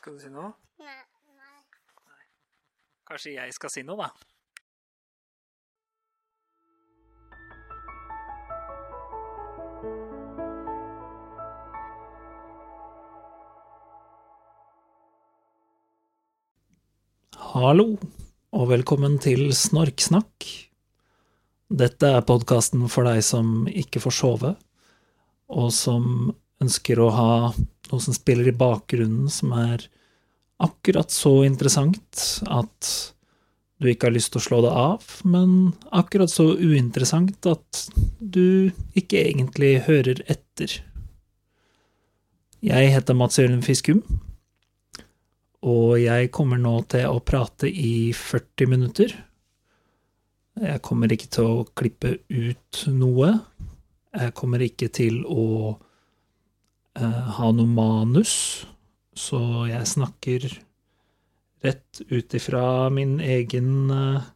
Skal du si noe? Nei. nei. Kanskje jeg skal si noe, da? Hallo, og velkommen til Snorksnakk. Dette er podkasten for deg som ikke får sove, og som ønsker å ha noe som spiller i bakgrunnen som er akkurat så interessant at du ikke har lyst til å slå det av, men akkurat så uinteressant at du ikke egentlig hører etter. Jeg heter Mats Jørgen Fiskum, og jeg kommer nå til å prate i 40 minutter. Jeg kommer ikke til å klippe ut noe. Jeg kommer ikke til å ha noe manus, så jeg snakker rett ut ifra min egen eh,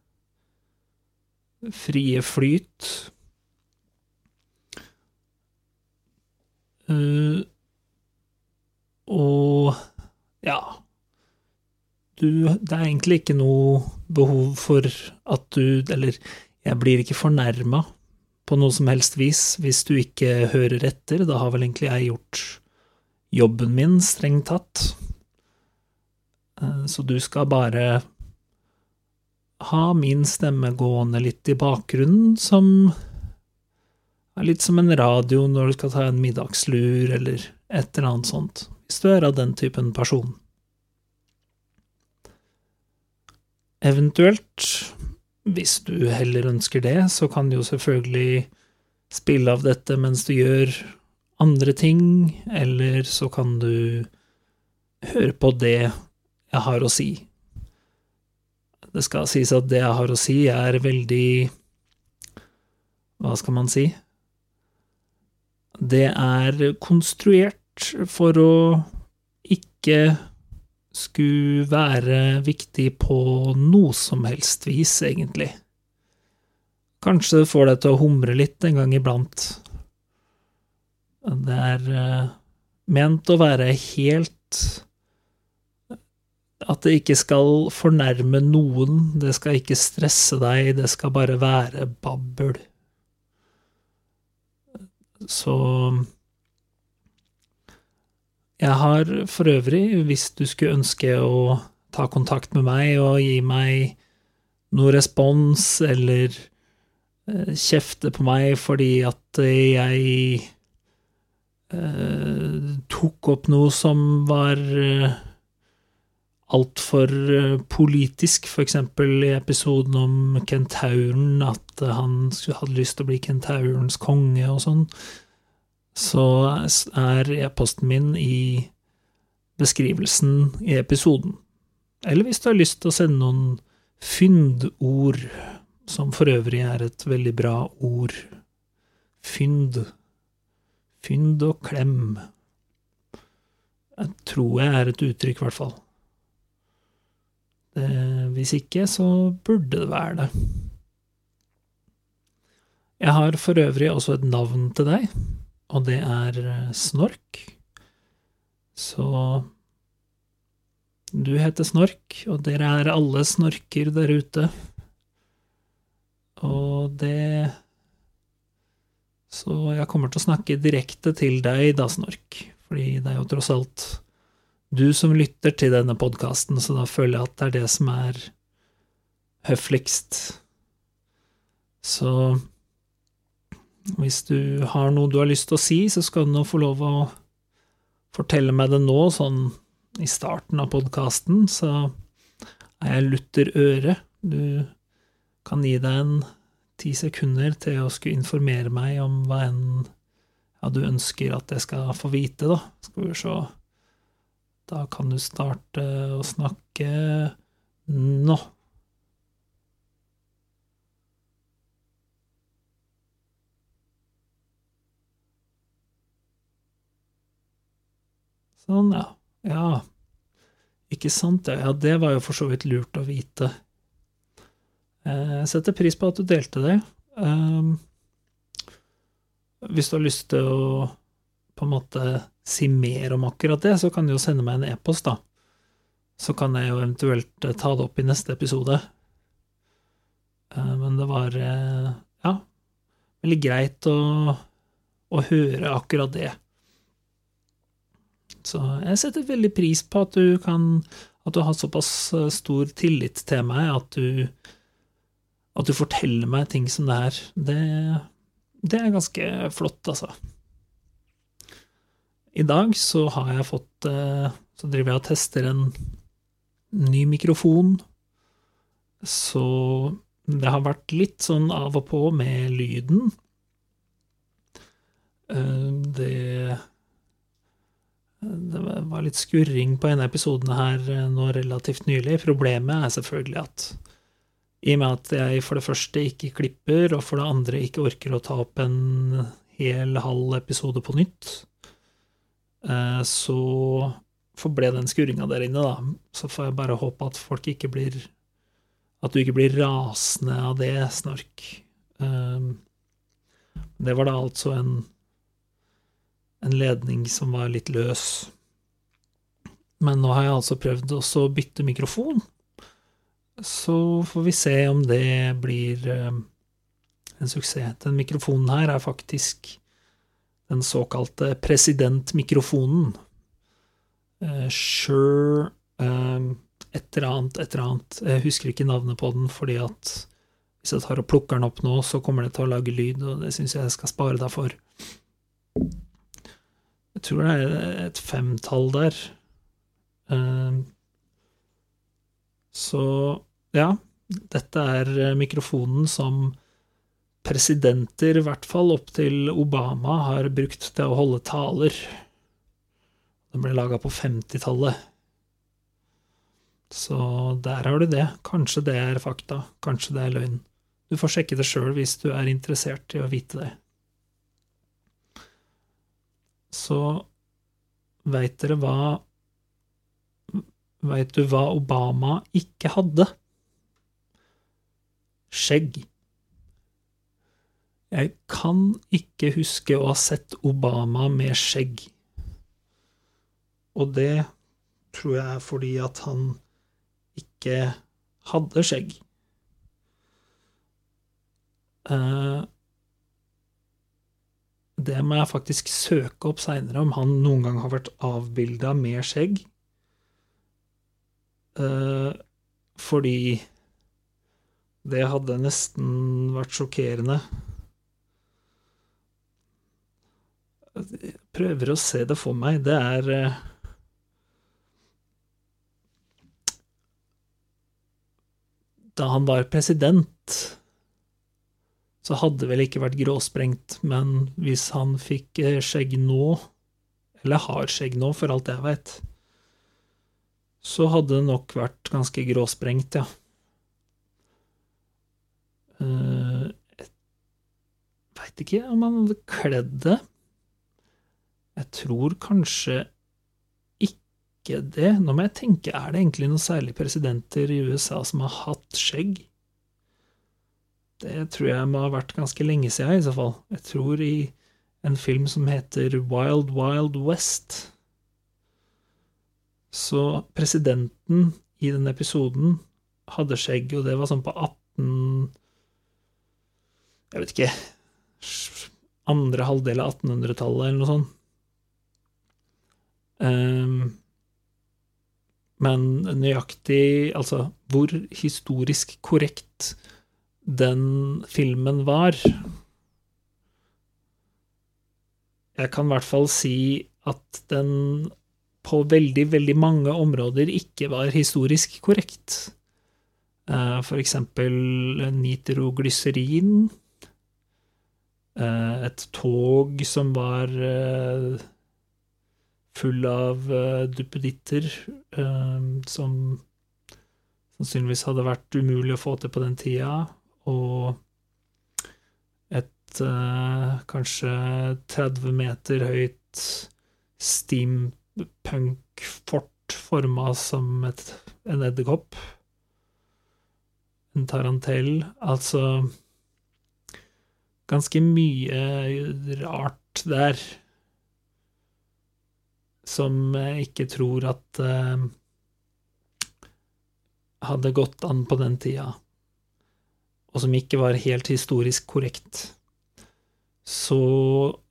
frie flyt. Eh, og ja du, Det er egentlig ikke noe behov for at du Eller jeg blir ikke fornærma på noe som helst vis hvis du ikke hører etter. Da har vel egentlig jeg gjort jobben min, strengt tatt. Så du skal bare ha min stemme gående litt i bakgrunnen, som er litt som en radio når du skal ta en middagslur, eller et eller annet sånt, hvis du er av den typen person. Eventuelt, hvis du heller ønsker det, så kan du jo selvfølgelig spille av dette mens du gjør andre ting, eller så kan du høre på det jeg har å si. Det skal sies at det jeg har å si, er veldig Hva skal man si? Det er konstruert for å ikke skulle være viktig på noe som helst vis, egentlig. Kanskje det får deg til å humre litt en gang iblant. Det er uh, ment å være helt At det ikke skal fornærme noen, det skal ikke stresse deg, det skal bare være babbel. Så jeg har for øvrig, hvis du skulle ønske å ta kontakt med meg og gi meg noe respons, eller kjefte på meg fordi at jeg eh, tok opp noe som var eh, altfor eh, politisk, eksempel i episoden om kentauren, at han hadde lyst til å bli kentaurens konge og sånn, så er e-posten min i beskrivelsen i episoden. Eller hvis du har lyst til å sende noen fyndord, som for øvrig er et veldig bra ord. Fynd. Fynd og klem. Jeg tror jeg er et uttrykk, i hvert fall. Det, hvis ikke, så burde det være det. Jeg har for øvrig også et navn til deg, og det er Snork. Så du heter Snork, og dere er alle snorker der ute. Og det Så jeg kommer til å snakke direkte til deg, da, Snork, fordi det er jo tross alt du som lytter til denne podkasten, så da føler jeg at det er det som er høfligst. Så hvis du har noe du har lyst til å si, så skal du nå få lov å fortelle meg det nå, sånn i starten av podkasten, så er jeg lutter øre. Du kan gi deg en ti sekunder til å skulle informere meg om hva enn ja, du ønsker at jeg skal få vite, da. Skal vi se Da kan du starte å snakke nå. Sånn, ja. Ja. Ikke sant, ja. Det var jo for så vidt lurt å vite. Eh, jeg setter pris på at du delte det. Um, hvis du har lyst til å på en måte si mer om akkurat det, så kan du jo sende meg en e-post, da. så kan jeg jo eventuelt eh, ta det opp i neste episode. Eh, Men det var ja, veldig greit å, å høre akkurat det. Så jeg setter veldig pris på at du kan At du har såpass eh, stor tillit til meg at du At du forteller meg ting som det her. Det, det er ganske flott, altså. I dag så har jeg fått eh, Så driver jeg og tester en ny mikrofon. Så det har vært litt sånn av og på med lyden. Eh, Det Det var litt skurring på en av episodene her eh, nå relativt nylig. Problemet er selvfølgelig at i og med at jeg for det første ikke klipper, og for det andre ikke orker å ta opp en hel halv episode på nytt, eh, så forble den skurringa der inne, da. Så får jeg bare håpe at folk ikke blir At du ikke blir rasende av det, snork. Um, Det var da altså en en ledning som var litt løs. Men nå har jeg altså prøvd også å bytte mikrofon, så får vi se om det blir eh, en suksess. Den mikrofonen her er faktisk den såkalte presidentmikrofonen. Eh, Sure eh, et eller annet, et eller annet. Jeg husker ikke navnet på den, fordi at hvis jeg tar og plukker den opp nå, så kommer det til å lage lyd, og det syns jeg jeg skal spare deg for. Tror det er et femtall der. Eh, Så ja, dette er eh, mikrofonen som presidenter, i hvert fall opp til Obama, har brukt til å holde taler. Den ble laga på 50-tallet. Så der har du det. Kanskje det er fakta, kanskje det er løgn. Du får sjekke det sjøl hvis du er interessert i å vite det. Så veit dere hva Veit du hva Obama ikke hadde? Skjegg. Jeg kan ikke huske å ha sett Obama med skjegg. Og det tror jeg er fordi at han ikke hadde skjegg. Eh, Det må jeg faktisk søke opp seinere, om han noen gang har vært avbilda med skjegg. Eh, fordi det hadde nesten vært sjokkerende. Jeg prøver å se det for meg. Det er eh, Da han var president, så hadde det vel ikke vært gråsprengt, men hvis han fikk eh, skjegg nå, eller har skjegg nå, for alt jeg veit, så hadde det nok vært ganske gråsprengt, ja. Eh, Jeg veit ikke om han hadde kledd det. Jeg tror kanskje ikke det. Nå må jeg tenke, er det egentlig noen særlige presidenter i USA som har hatt skjegg? Det tror jeg må ha vært ganske lenge siden, i så fall. Jeg tror i en film som heter Wild Wild West. Så presidenten i den episoden hadde skjegg, og det var sånn på 18 Jeg vet ikke Andre halvdel av 1800-tallet, eller noe sånt. Um, men nøyaktig Altså, hvor historisk korrekt den filmen var Jeg kan i hvert fall si at den på veldig, veldig mange områder ikke var historisk korrekt. Eh, For eksempel nitroglyserin. eh, Et tog som var eh, full av duppeditter, som sannsynligvis hadde vært umulig å få til på den tida, og et eh, kanskje 30 meter høyt steampunk-fort forma som et, en edderkopp. En tarantell. Altså ganske mye rart der som jeg ikke tror at eh, hadde gått an på den tida, og som ikke var helt historisk korrekt. Så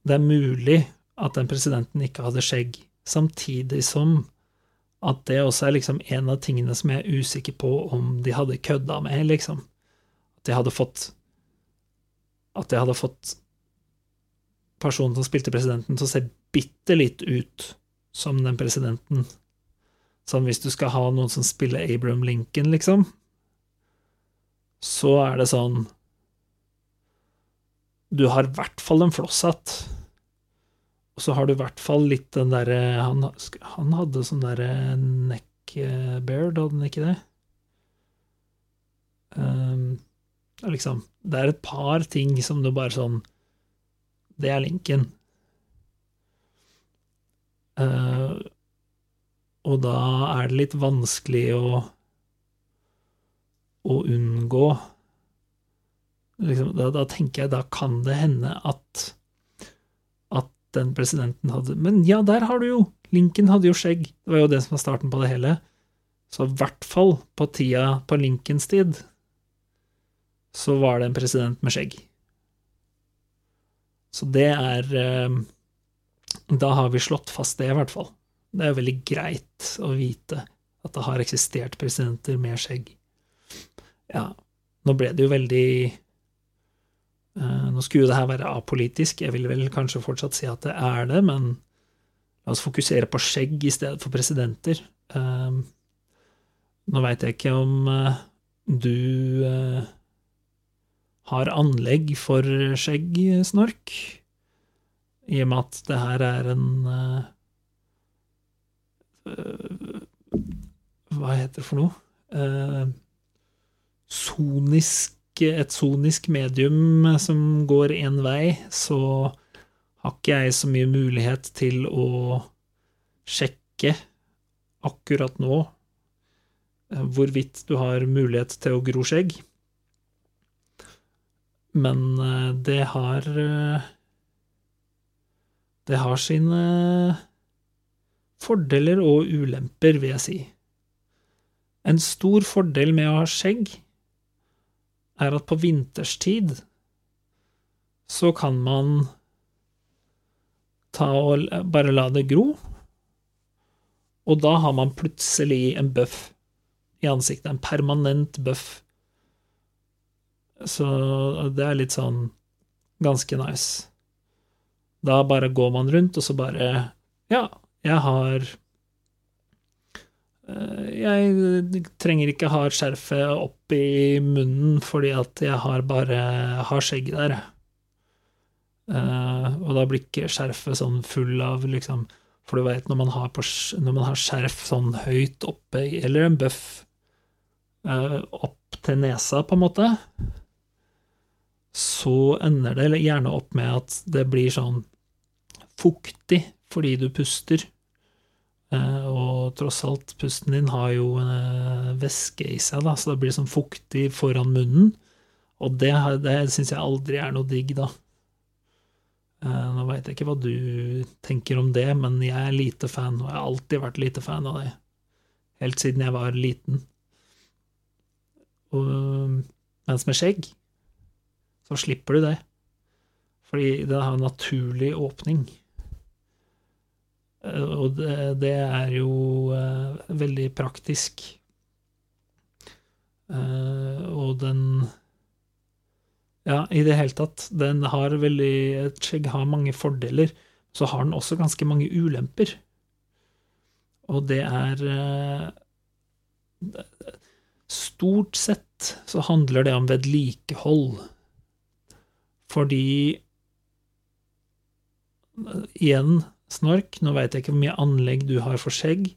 det er mulig at den presidenten ikke hadde skjegg, samtidig som at det også er liksom en av tingene som jeg er usikker på om de hadde kødda med, liksom. At de hadde fått At de hadde fått personen som spilte presidenten, til å se bitte litt ut som den presidenten. Som hvis du skal ha noen som spiller Abraham Lincoln, liksom, så er det sånn Du har i hvert fall en flosshatt. Og så har du i hvert fall litt den derre han, han, hadde sånn derre neckbeard, hadde han ikke det? Um, liksom Det er et par ting som du bare sånn Det er linken. Uh, og da er det litt vanskelig å å unngå liksom, da, da, tenker jeg da kan det hende at at den presidenten hadde Men ja, der har du jo! Lincoln hadde jo skjegg. Det var jo det som var starten på det hele. Så i hvert fall på tida på Lincolns tid så var det en president med skjegg. Så det er eh, Da har vi slått fast det, i hvert fall. Det er veldig greit å vite at det har eksistert presidenter med skjegg. Ja, nå ble det jo veldig uh, Nå skulle jo det her være apolitisk, jeg vil vel kanskje fortsatt si at det er det, men la oss fokusere på skjegg i stedet for presidenter. Uh, nå veit jeg ikke om uh, du har anlegg for skjegg, Snork, i og med at det her er en Hva heter det for noe? Sonisk, et sonisk medium som går én vei, så har ikke jeg så mye mulighet til å sjekke akkurat nå eh, hvorvidt du har mulighet til å gro skjegg. Men eh, det har eh, Det har sine fordeler og ulemper, vil jeg si. En stor fordel med å ha skjegg er at på vinterstid så kan man ta og bare la det gro, og da har man plutselig en bøff i ansiktet, en permanent bøff. Så det er litt sånn ganske nice. Da bare går man rundt, og så bare Ja, jeg har jeg trenger ikke ha skjerfet opp i munnen fordi at jeg har bare har skjegg der. Uh, og da blir ikke skjerfet sånn full av liksom For du veit, når, når, man har skjerf sånn høyt oppe, eller en bøff uh, opp til nesa, på en måte, så ender det gjerne opp med at det blir sånn fuktig fordi du puster. Eh, og tross alt, pusten din har jo eh, væske i seg, da, så det blir sånn fuktig foran munnen. Og det, det syns jeg aldri er noe digg, da. Eh, nå veit jeg ikke hva du tenker om det, men jeg er lite fan, og jeg har alltid vært lite fan av det. Helt siden jeg var liten. Og, mens med skjegg, så slipper du det. Fordi det har en naturlig åpning. Eh, og det, det er jo uh, veldig praktisk. Uh, og den Ja, i det hele tatt. Den har veldig skjegg har mange fordeler. Så har den også ganske mange ulemper. Og det er Stort sett så handler det om vedlikehold. Fordi Igjen, snork. Nå veit jeg ikke hvor mye anlegg du har for skjegg,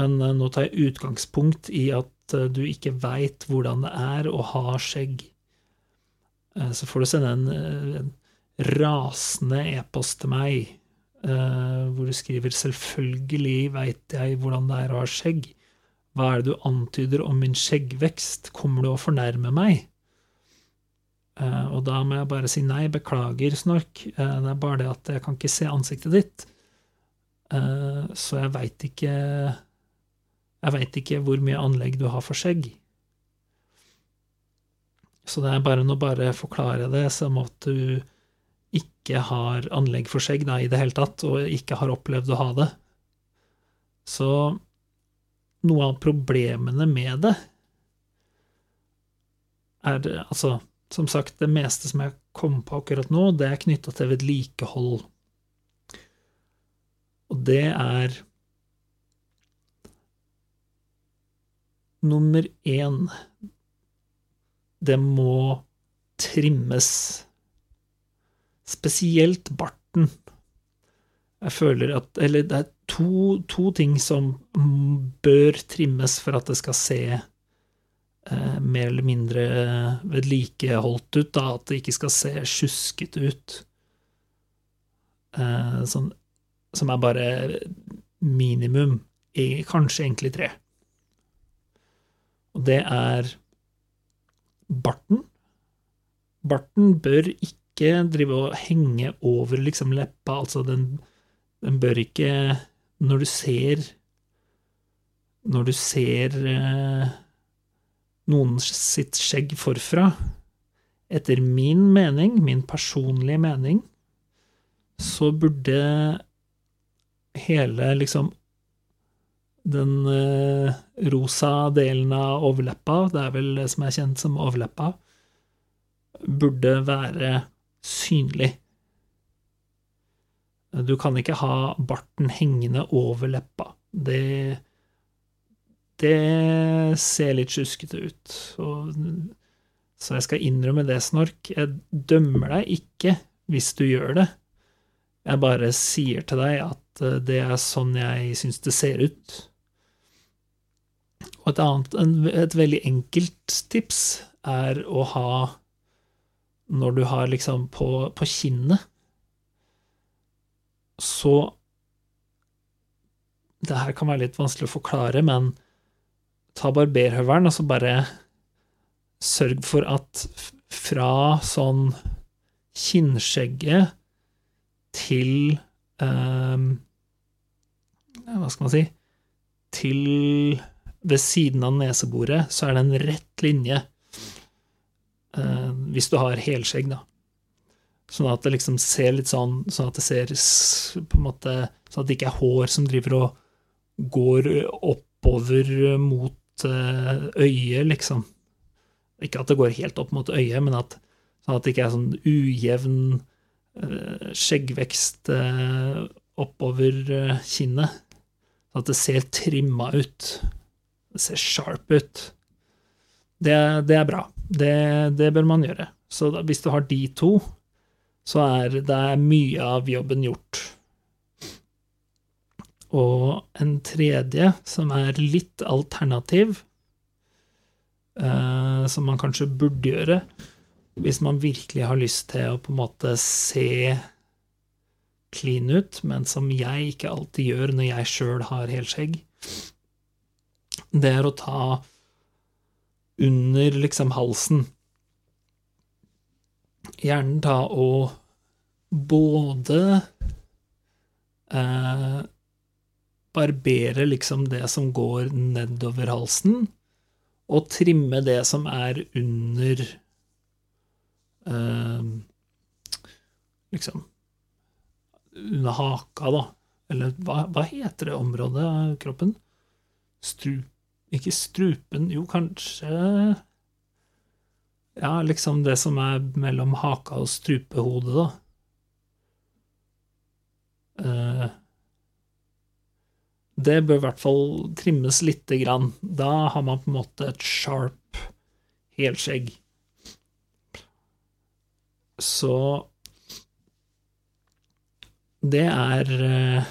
men eh, nå tar jeg utgangspunkt i at eh, du ikke veit hvordan det er å ha skjegg. Eh, så får du sende en, en rasende e-post til meg hvor du skriver 'Selvfølgelig veit jeg hvordan det er å ha skjegg'. Hva er det du antyder om min skjeggvekst? Kommer du å fornærme meg? Uh, og da må jeg bare si nei, beklager, Snork. Uh, det er bare det at jeg kan ikke se ansiktet ditt. Uh, så jeg veit ikke Jeg veit ikke hvor mye anlegg du har for skjegg. Så det er bare å bare forklare det som at du ikke har anlegg for skjegg da, i det hele tatt, og ikke har opplevd å ha det. Så noe av problemene med det er altså som sagt, det meste som jeg kom på akkurat nå, det er knytta til vedlikehold. Og det er Nummer én Det må trimmes. Spesielt barten. Jeg føler at Eller det er to, to ting som bør trimmes for at det skal se eh, mer eller mindre vedlikeholdt ut, da, at det ikke skal se sjuskete ut. Eh, sånn, som er bare minimum, i, kanskje egentlig tre. Og det er barten. Barten bør ikke drive og henge over liksom leppa, altså den, den bør ikke Når du ser Når du ser eh, noen sitt skjegg forfra, etter min mening, min personlige mening, så burde hele liksom den eh, rosa delen av overleppa, det er vel det som er kjent som overleppa, burde være synlig. Du kan ikke ha barten hengende over leppa. Det det ser litt sjuskete ut. Og, så jeg skal innrømme det, Snork. Jeg dømmer deg ikke hvis du gjør det. Jeg bare sier til deg at eh, det er sånn jeg syns det ser ut. Og et annet, et veldig enkelt tips er å ha Når du har liksom på, på kinnet, så Det her kan være litt vanskelig å forklare, men ta barberhøvelen og så bare sørg for at fra sånn kinnskjegget til eh, Hva skal man si Til ved siden av neseboret så er det en rett linje. Eh, hvis du har helskjegg, da. Sånn at det liksom ser litt sånn Sånn at det ser på en måte Sånn at det ikke er hår som driver og går oppover mot uh, øyet, liksom. Ikke at det går helt opp mot øyet, men at, sånn at det ikke er sånn ujevn uh, skjeggvekst uh, oppover kinnet. Sånn at det ser trimma ut. Det ser sharp ut. Det, det er bra. Det, det, bør man gjøre. Så hvis du har de to, så er det mye av jobben gjort. Og en tredje, som er litt alternativ, eh, som man kanskje burde gjøre hvis man virkelig har lyst til å på en måte se clean ut, men som jeg ikke alltid gjør når jeg sjøl har helskjegg, det er å ta under liksom halsen. Gjerne ta og både eh, barbere liksom det som går nedover halsen, og trimme det som er under eh, Liksom Under haka, da. Eller hva, hva heter det området av kroppen? Strup Ikke strupen Jo, kanskje Ja, liksom det som er mellom haka og strupehodet, da. Uh, det bør i hvert fall trimmes lite grann. Da har man på en måte et sharp helskjegg. Så det er eh,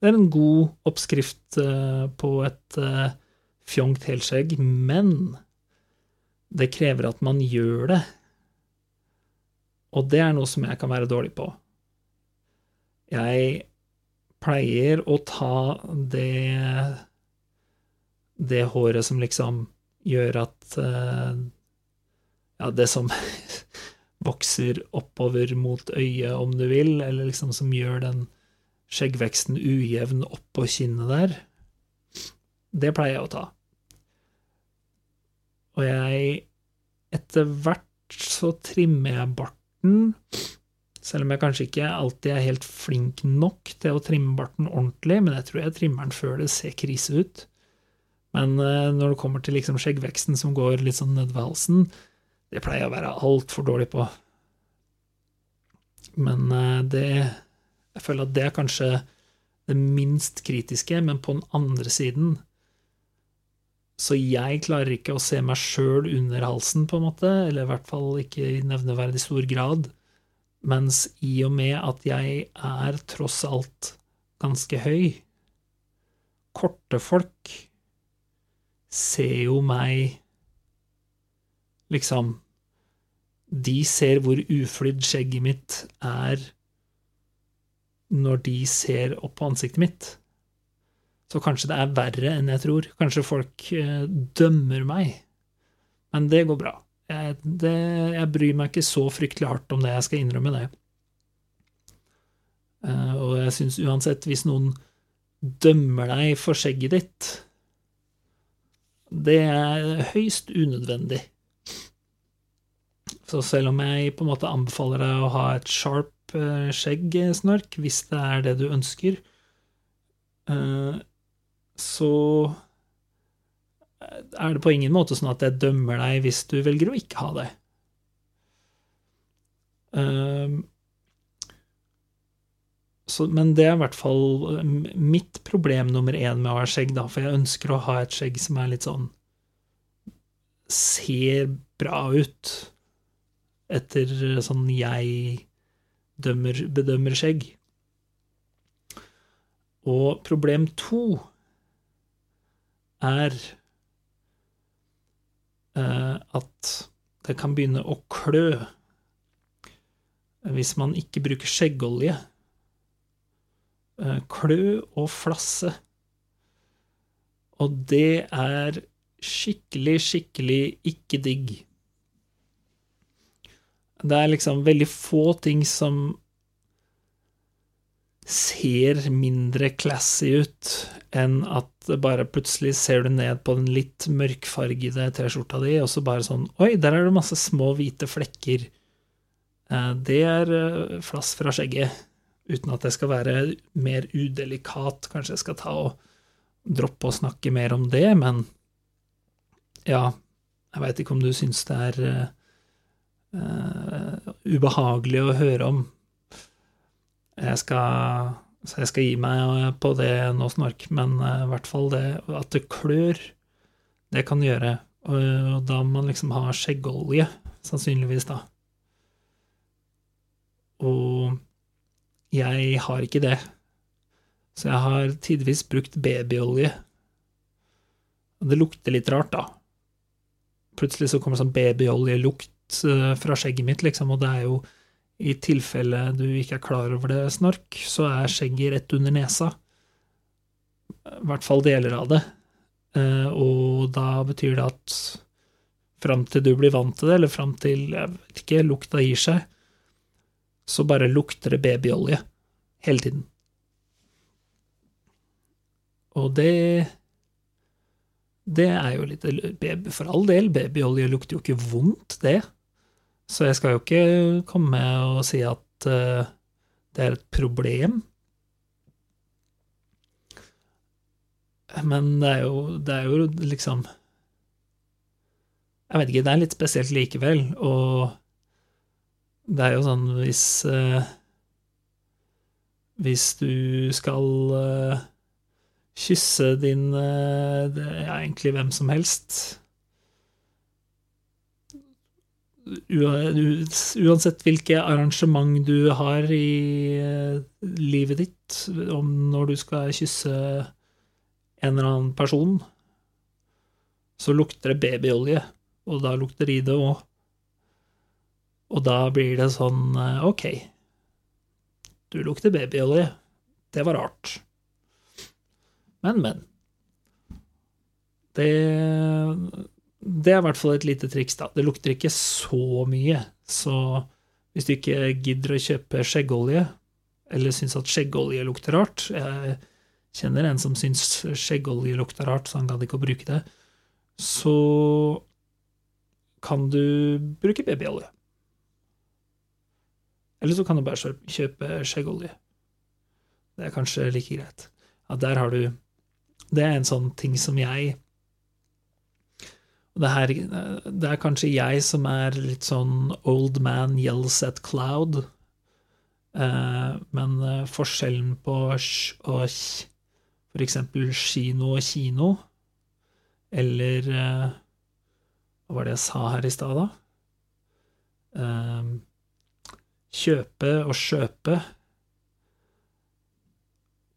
Det er en god oppskrift eh, på et eh, fjongt helskjegg, men det krever at man gjør det. Og det er noe som jeg kan være dårlig på. Jeg pleier å ta det det håret som liksom gjør at uh, Ja, det som vokser oppover mot øyet, om du vil, eller liksom som gjør den skjeggveksten ujevn oppå kinnet der. Det pleier jeg å ta. Og jeg Etter hvert så trimmer jeg barten, selv om jeg kanskje ikke alltid er helt flink nok til å trimme barten ordentlig, men jeg tror jeg trimmer den før det ser krise ut. Men eh, når det kommer til liksom skjeggveksten som går litt sånn nedover halsen, det pleier jeg å være altfor dårlig på. Men eh, det Jeg føler at det er kanskje det minst kritiske, men på den andre siden Så jeg klarer ikke å se meg sjøl under halsen, på en måte, eller i hvert fall ikke i nevneverdig stor grad. Mens i og med at jeg er tross alt ganske høy Korte folk ser jo meg Liksom De ser hvor uflydd skjegget mitt er når de ser opp på ansiktet mitt. Så kanskje det er verre enn jeg tror. Kanskje folk eh, dømmer meg. Men det går bra. Jeg, det, jeg bryr meg ikke så fryktelig hardt om det, jeg skal innrømme det. Uh, og jeg syns uansett, hvis noen dømmer deg for skjegget ditt, det er høyst unødvendig. Så selv om jeg på en måte anbefaler deg å ha et sharp skjegg, Snork, hvis det er det du ønsker, eh, så er det på ingen måte sånn at jeg dømmer deg hvis du velger å ikke ha det. Eh, så, men det er i hvert fall mitt problem nummer én med å ha skjegg, da, for jeg ønsker å ha et skjegg som er litt sånn Ser bra ut etter sånn jeg dømmer, bedømmer skjegg. Og problem to er eh, at det kan begynne å klø hvis man ikke bruker skjeggolje. Eh, klø og flasse. Og det er skikkelig, skikkelig ikke digg. Det er liksom veldig få ting som ser mindre classy ut enn at bare plutselig ser du ned på den litt mørkfargede T-skjorta di, og så bare sånn Oi, der er det masse små hvite flekker. Eh, det er eh, flass fra skjegget. Uten at det skal være mer udelikat. Kanskje jeg skal ta og droppe å snakke mer om det, men ja, jeg veit ikke om du syns det er uh, ubehagelig å høre om. Jeg skal, så jeg skal gi meg på det nå, Snork, men uh, i hvert fall det at det klør, det kan gjøre. Og da må man liksom ha skjeggolje, sannsynligvis, da. Og jeg har ikke det. Så jeg har tidvis brukt babyolje. Og det lukter litt rart, da. Plutselig så kommer sånn babyoljelukt eh, fra skjegget mitt, liksom, og det er jo i tilfelle du ikke er klar over det, Snork, så er skjegget rett under nesa. I hvert fall deler av det. Eh, og da betyr det at fram til du blir vant til det, eller fram til jeg vet ikke, lukta gir seg, så bare lukter det babyolje hele tiden. Og det det er jo litt For all del, babyolje lukter jo ikke vondt, det. Så jeg skal jo ikke komme og si at uh, det er et problem. Men det er jo, det er jo liksom Jeg vet ikke, det er litt spesielt likevel, og det er jo sånn hvis uh, Hvis du skal uh, kysse din Det er egentlig hvem som helst. Uansett hvilke arrangement du har i eh, livet ditt, om når du skal kysse en eller annen person, så lukter det babyolje, og da lukter i det òg. Og da blir det sånn eh, Ok, du lukter babyolje. Det var rart. Men, men. Det, det er i hvert fall et lite triks, da. Det lukter ikke så mye, så hvis du ikke gidder å kjøpe skjeggolje, eller syns at skjeggolje lukter rart Jeg kjenner en som syns skjeggolje lukter rart, så han gadd ikke å bruke det, så kan du bruke babyolje. Eller så kan du bare kjøpe- skjeggolje. Det er kanskje like greit. Ja, der har du Det er en sånn ting som jeg det, her, det er kanskje jeg som er litt sånn old man yells at cloud. Eh, men eh, forskjellen på sj og kj, for eksempel kino og kino, eller eh, Hva var det jeg sa her i stad, da? Kjøpe og kjøpe.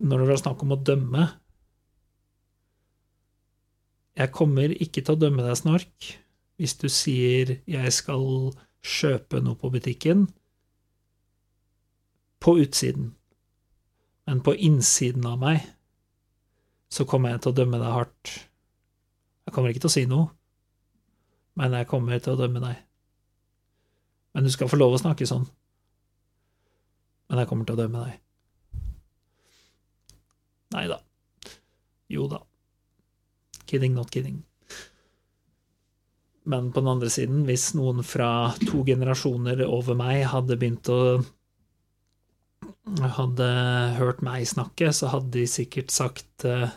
Når det var snakk om å dømme Jeg kommer ikke til å dømme deg, Snork, hvis du sier jeg skal kjøpe noe på butikken på utsiden, men på innsiden av meg så kommer jeg til å dømme deg hardt. Jeg kommer ikke til å si noe, men jeg kommer til å dømme deg. Men du skal få lov å snakke sånn. Men jeg kommer til å dømme deg. Nei da. Jo da. Kidding, not kidding. Men på den andre siden, hvis noen fra to generasjoner over meg hadde begynt å Hadde hørt meg snakke, så hadde de sikkert sagt eh,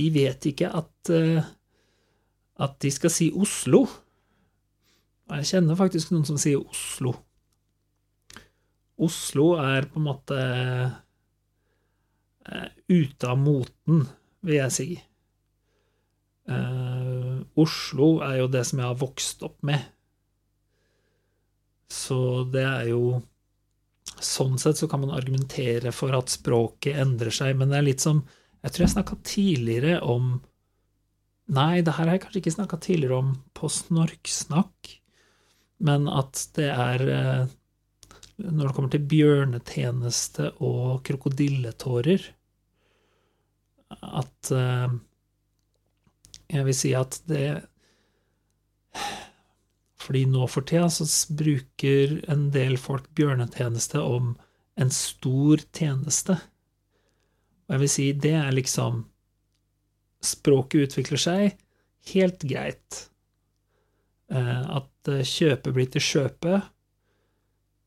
De vet ikke at eh, at de skal si Oslo. Jeg kjenner faktisk noen som sier Oslo. Oslo er på en måte ute av moten, vil jeg si. Eh, Oslo er jo det som jeg har vokst opp med. Så det er jo Sånn sett så kan man argumentere for at språket endrer seg, men det er litt som Jeg tror jeg snakka tidligere om Nei, det her har jeg kanskje ikke snakka tidligere om på Snorksnakk, men at det er eh, Når det kommer til bjørnetjeneste og krokodilletårer At eh, Jeg vil si at det fordi nå for tida så bruker en del folk bjørnetjeneste om en stor tjeneste. Og jeg vil si det er liksom Språket utvikler seg helt greit. Eh, At eh, kjøpe blir til kjøpe,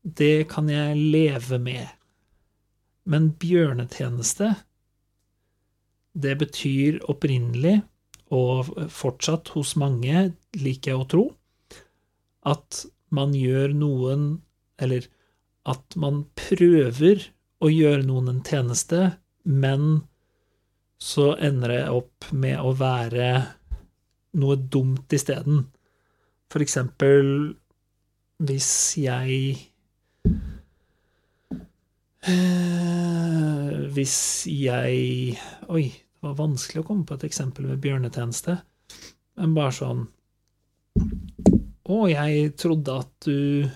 det kan jeg leve med. Men bjørnetjeneste, det betyr opprinnelig, og fortsatt hos mange, liker jeg å tro, at man gjør noen Eller at man prøver å gjøre noen en tjeneste, men så ender det opp med å være noe dumt isteden. For eksempel hvis jeg Hvis jeg Oi, det var vanskelig å komme på et eksempel med bjørnetjeneste. Men bare sånn Å, jeg trodde at du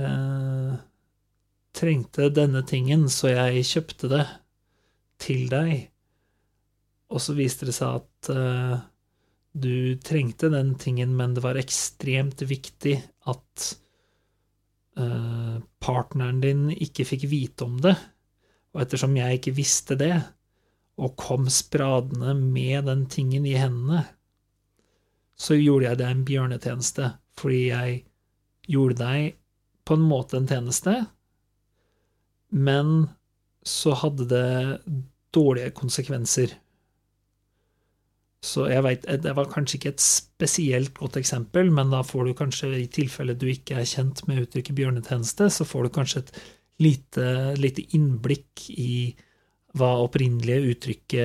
eh, trengte denne tingen, så jeg kjøpte det til deg. Og så viste det seg at eh, du trengte den tingen, men det var ekstremt viktig at eh, partneren din ikke fikk vite om det. Og ettersom jeg ikke visste det, og kom spradende med den tingen i hendene, så gjorde jeg deg en bjørnetjeneste, fordi jeg gjorde deg på en måte en tjeneste, men så hadde det dårlige konsekvenser. Så jeg vet, Det var kanskje ikke et spesielt godt eksempel, men da får du kanskje, i tilfelle du ikke er kjent med uttrykket bjørnetjeneste, så får du kanskje et lite, lite innblikk i hva opprinnelige uttrykket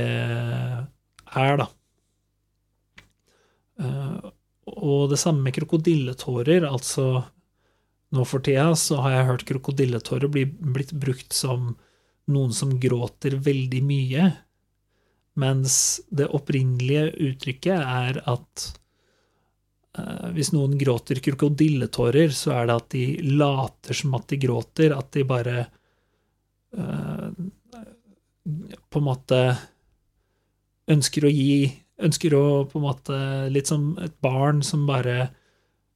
er, da. Eh, Og det samme med krokodilletårer, altså nå for tida så har jeg hørt krokodilletårer bli blitt brukt som noen som gråter veldig mye, mens det opprinnelige uttrykket er at eh, hvis noen gråter krokodilletårer, så er det at de later som at de gråter, at de bare eh, på en måte ønsker å gi Ønsker å på en måte Litt som et barn som bare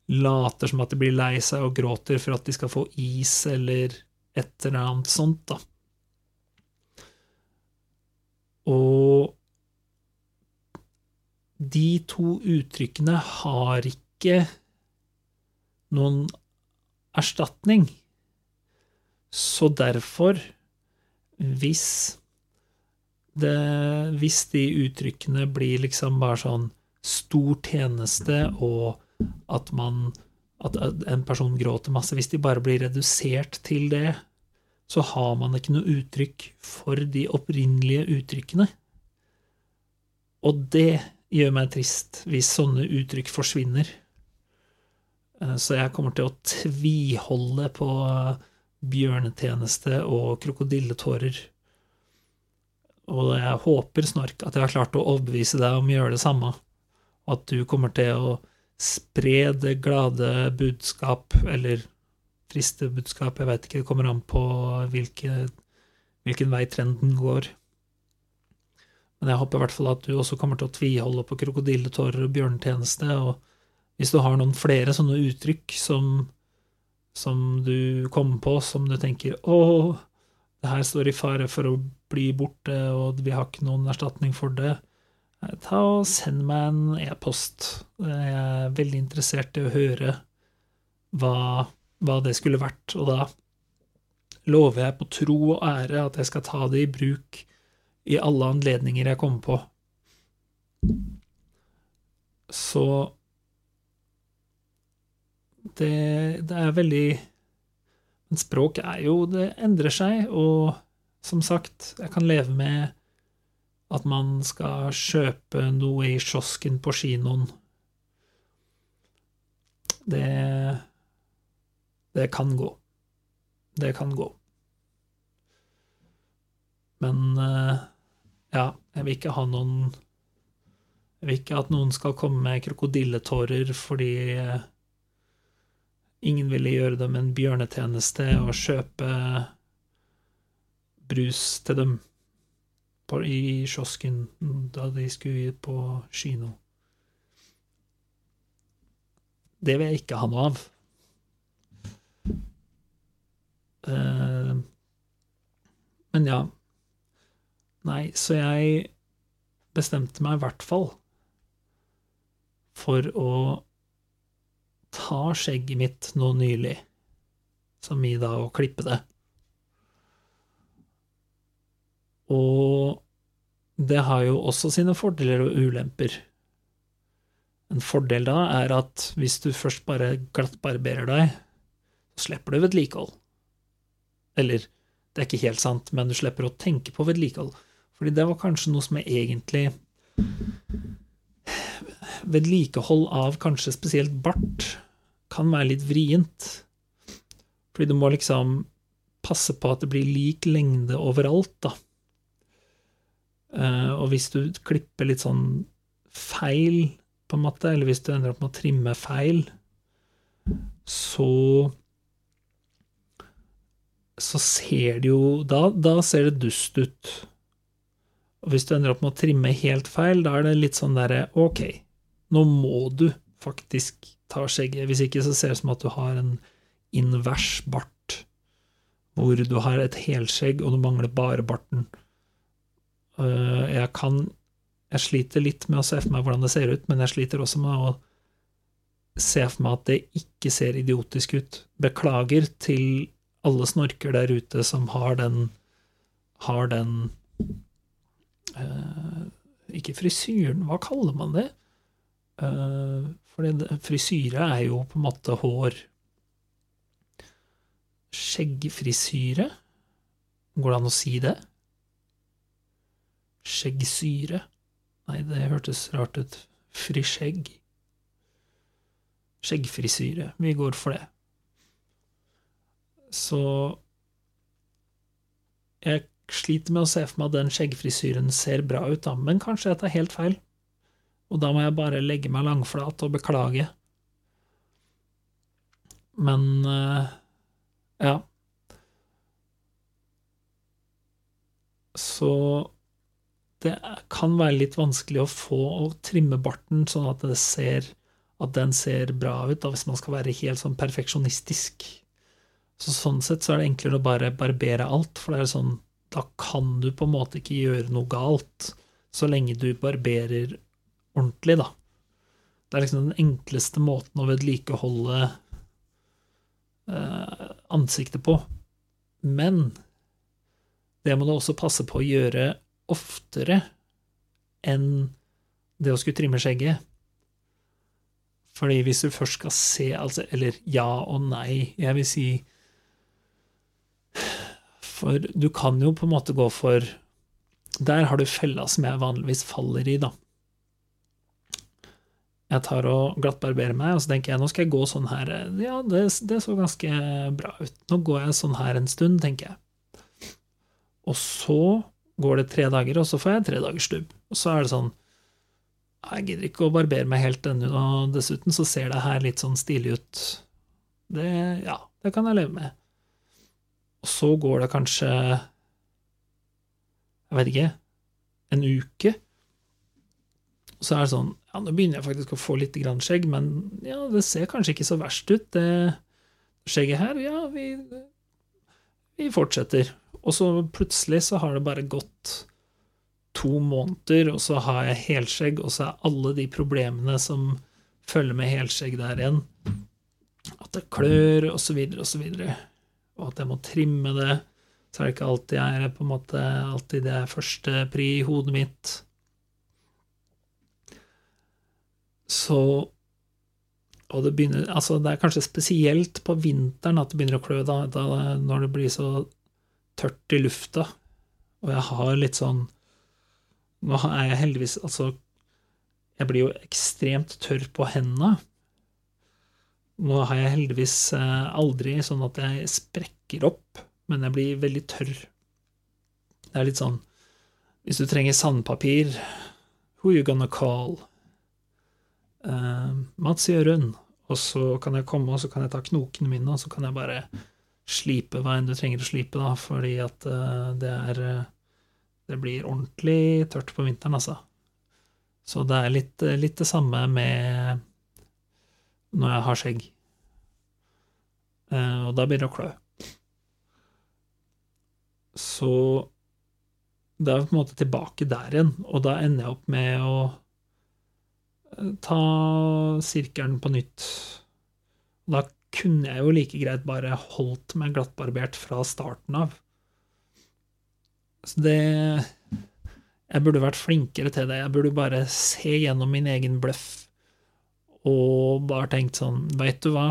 later som at de blir lei seg og gråter for at de skal få is eller et eller annet sånt, da. Og de to uttrykkene har ikke noen erstatning. Så derfor, hvis det, hvis de uttrykkene blir liksom bare sånn stor tjeneste, og at man at en person gråter masse, hvis de bare blir redusert til det, så har man ikke noe uttrykk for de opprinnelige uttrykkene. Og det gjør meg trist, hvis sånne uttrykk forsvinner. Eh, Så jeg kommer til å tviholde på eh, bjørnetjeneste og krokodilletårer. Og jeg håper, Snork, at jeg har klart å overbevise deg om å gjøre det samme, og at du kommer til å spre det glade budskap, eller triste budskap, jeg veit ikke, det kommer an på hvilke, hvilken vei trenden går. Men jeg håper i hvert fall at du også kommer til å tviholde på krokodilletårer og bjørnetjeneste, og hvis du har noen flere sånne uttrykk som, som du kommer på, som du tenker 'Å, det her står i fare for å bli borte, og vi har ikke noen erstatning for det', eh, ta og send meg en e-post. Jeg er veldig interessert i å høre hva, hva det skulle vært, og da lover jeg på tro og ære at jeg skal ta det i bruk i alle anledninger jeg kommer på. Så det, det er veldig Men språk er jo Det endrer seg, og som sagt, jeg kan leve med at man skal kjøpe noe i kiosken på kinoen. Det Det kan gå. Det kan gå. Men eh, ja, jeg vil ikke ha noen Jeg vil ikke at noen skal komme med krokodilletårer fordi eh, ingen ville gjøre dem en bjørnetjeneste og kjøpe brus til dem på, i kiosken da de skulle på kino. Det vil jeg ikke ha noe av. Eh, men ja. Nei, så jeg bestemte meg i hvert fall for å ta skjegget mitt nå nylig, som i da å klippe det. Og det har jo også sine fordeler og ulemper. En fordel da er at hvis du først bare glattbarberer deg, så slipper du vedlikehold. Eller, det er ikke helt sant, men du slipper å tenke på vedlikehold. Fordi det var kanskje noe som er egentlig Vedlikehold av kanskje spesielt bart kan være litt vrient. Fordi du må liksom passe på at det blir lik lengde overalt, da. Eh, og hvis du klipper litt sånn feil, på en måte, eller hvis du ender opp med å trimme feil, så så ser det jo da, da ser det dust ut. Og hvis du ender opp med å trimme helt feil, da er det litt sånn derre Ok, nå må du faktisk ta skjegget. Hvis ikke så ser det ut som at du har en invers bart, hvor du har et helskjegg og du mangler bare barten. Øh, Jeg kan Jeg sliter litt med å se for meg hvordan det ser ut, men jeg sliter også med å se for meg at det ikke ser idiotisk ut. Beklager til alle snorker der ute som har den har den øh, Ikke frisyren, hva kaller man det? Uh, for frisyre er jo på en måte hår Skjeggfrisyre? Går det an å si det? Skjeggsyre? Nei, det hørtes rart ut. Friskjegg. Skjeggfrisyre. Vi går for det. Så Jeg sliter med å se for meg at den skjeggfrisyren ser bra ut, da, men kanskje jeg tar helt feil. Og da må jeg bare legge meg langflat og beklage. Men eh, ja. Så det kan være litt vanskelig å få å trimme barten sånn at, ser, at den ser bra ut, da, hvis man skal være helt sånn perfeksjonistisk. Så sånn sett så er det enklere å bare barbere alt, for det er sånn Da kan du på en måte ikke gjøre noe galt så lenge du barberer ordentlig, da. Det er liksom den enkleste måten å vedlikeholde eh, ansiktet på. Men det må du også passe på å gjøre oftere enn det å skulle trimme skjegget. Fordi hvis du først skal se, altså, eller ja og nei, jeg vil si For du kan jo på en måte gå for Der har du fella som jeg vanligvis faller i, da. Jeg tar og glattbarberer meg, og så tenker jeg nå skal jeg gå sånn her Ja, det, det så ganske bra ut. Nå går jeg sånn her en stund, tenker jeg. Og så går det tre dager, og så får jeg tre dagers stubb. Og så er det sånn jeg gidder ikke å barbere meg helt ennå, og dessuten så ser det her litt sånn stilig ut. Det, ja, det kan jeg leve med. Og så går det kanskje Jeg vet ikke en uke. Og så er det sånn Ja, nå begynner jeg faktisk å få litt grann skjegg, men ja, det ser kanskje ikke så verst ut, det skjegget her. Ja, vi, vi fortsetter. Og så plutselig så har det bare gått to måneder, og så har jeg helskjegg, og så er alle de problemene som følger med helskjegg der igjen. At det klør, og så videre, og så videre. Og at jeg må trimme det. Så er det ikke alltid jeg er på en måte alltid det er første pri i hodet mitt. Så Og det begynner Altså, det er kanskje spesielt på vinteren at det begynner å klø, da, da når det blir så tørt i lufta. Og jeg har litt sånn Nå er jeg heldigvis Altså, jeg blir jo ekstremt tørr på hendene. Nå har jeg heldigvis eh, aldri sånn at jeg sprekker opp, men jeg blir veldig tørr. Det er litt sånn Hvis du trenger sandpapir, who you gonna call? Uh, Mats Jørund. Og så kan jeg komme, og så kan jeg ta knokene mine, og så kan jeg bare slipe hva enn du trenger å slipe, da, fordi at uh, det er Det blir ordentlig tørt på vinteren, altså. Så det er litt, litt det samme med når jeg har skjegg. og da begynner det å klø. Så det er på en måte tilbake der igjen, og da ender jeg opp med å ta sirkelen på nytt. Da kunne jeg jo like greit bare holdt meg glattbarbert fra starten av. Så det Jeg burde vært flinkere til det. Jeg burde bare se gjennom min egen bløff og bare tenkt sånn Veit du hva?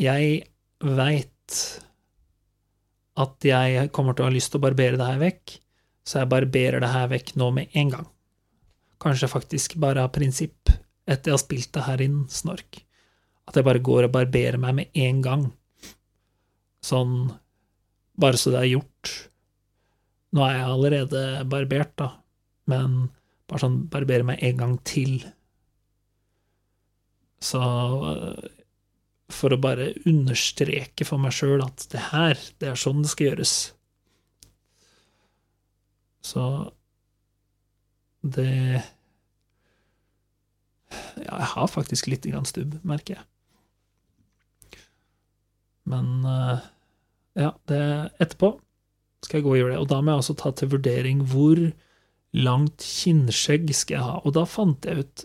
Jeg veit at jeg kommer til å ha lyst til å barbere det her vekk, så jeg barberer det her vekk nå med en gang. Kanskje faktisk bare av prinsipp, etter jeg har spilt det her inn snork. At jeg bare går og barberer meg med en gang. Sånn bare så det er gjort. Nå er jeg allerede barbert, da, men bare sånn barbere meg en gang til. Så for å bare understreke for meg sjøl at det her, det er sånn det skal gjøres. Så det Ja, jeg har faktisk litt grann stubb, merker jeg. Men ja, det etterpå skal jeg gå og gjøre det. Og da må jeg også ta til vurdering hvor langt kinnskjegg skal jeg ha. Og da fant jeg ut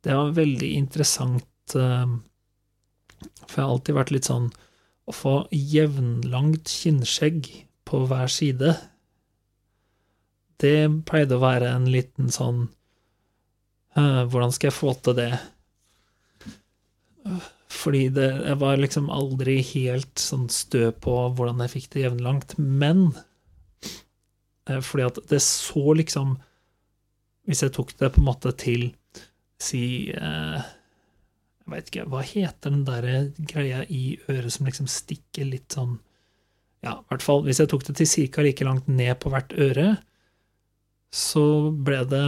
Det var veldig interessant, for jeg har alltid vært litt sånn Å få jevnlangt kinnskjegg på hver side, det pleide å være en liten sånn Hvordan skal jeg få til det? Fordi det, jeg var liksom aldri helt sånn stø på hvordan jeg fikk det jevnlangt. Men fordi at det så liksom Hvis jeg tok det på en måte til Si eh, Jeg veit ikke, hva heter den derre greia i øret som liksom stikker litt sånn Ja, i hvert fall hvis jeg tok det til cirka like langt ned på hvert øre, så ble det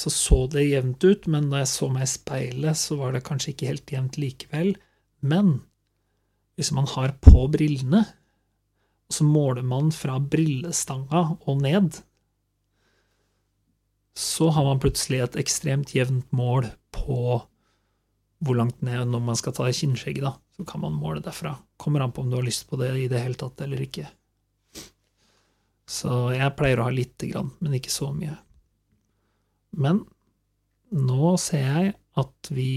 så så det jevnt ut, men da jeg så meg i speilet, så var det kanskje ikke helt jevnt likevel. Men hvis man har på brillene, så måler man fra brillestanga og ned, så har man plutselig et ekstremt jevnt mål på hvor langt ned når man skal ta kinnskjegget, da. Så kan man måle derfra. Kommer an på om du har lyst på det i det hele tatt eller ikke. Så jeg pleier å ha lite grann, men ikke så mye. Men nå ser jeg at vi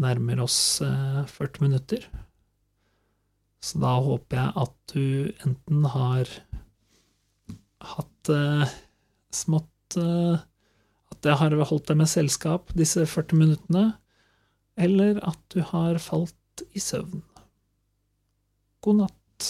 nærmer oss eh, 40 minutter. Så da håper jeg at du enten har hatt eh, smått eh, At jeg har holdt deg med selskap disse 40 minuttene, eller at du har falt i søvn. God natt.